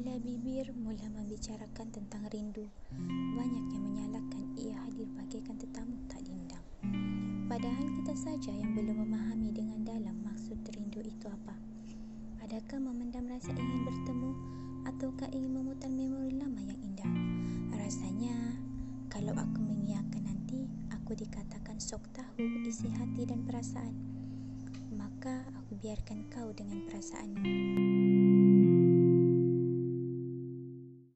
Bila bibir mula membicarakan tentang rindu, banyak yang menyalahkan ia hadir bagaikan tetamu tak diundang. Padahal kita saja yang belum memahami dengan dalam maksud rindu itu apa. Adakah memendam rasa ingin bertemu ataukah ingin memutar memori lama yang indah? Rasanya, kalau aku mengiyakan nanti, aku dikatakan sok tahu isi hati dan perasaan. Maka aku biarkan kau dengan perasaanmu.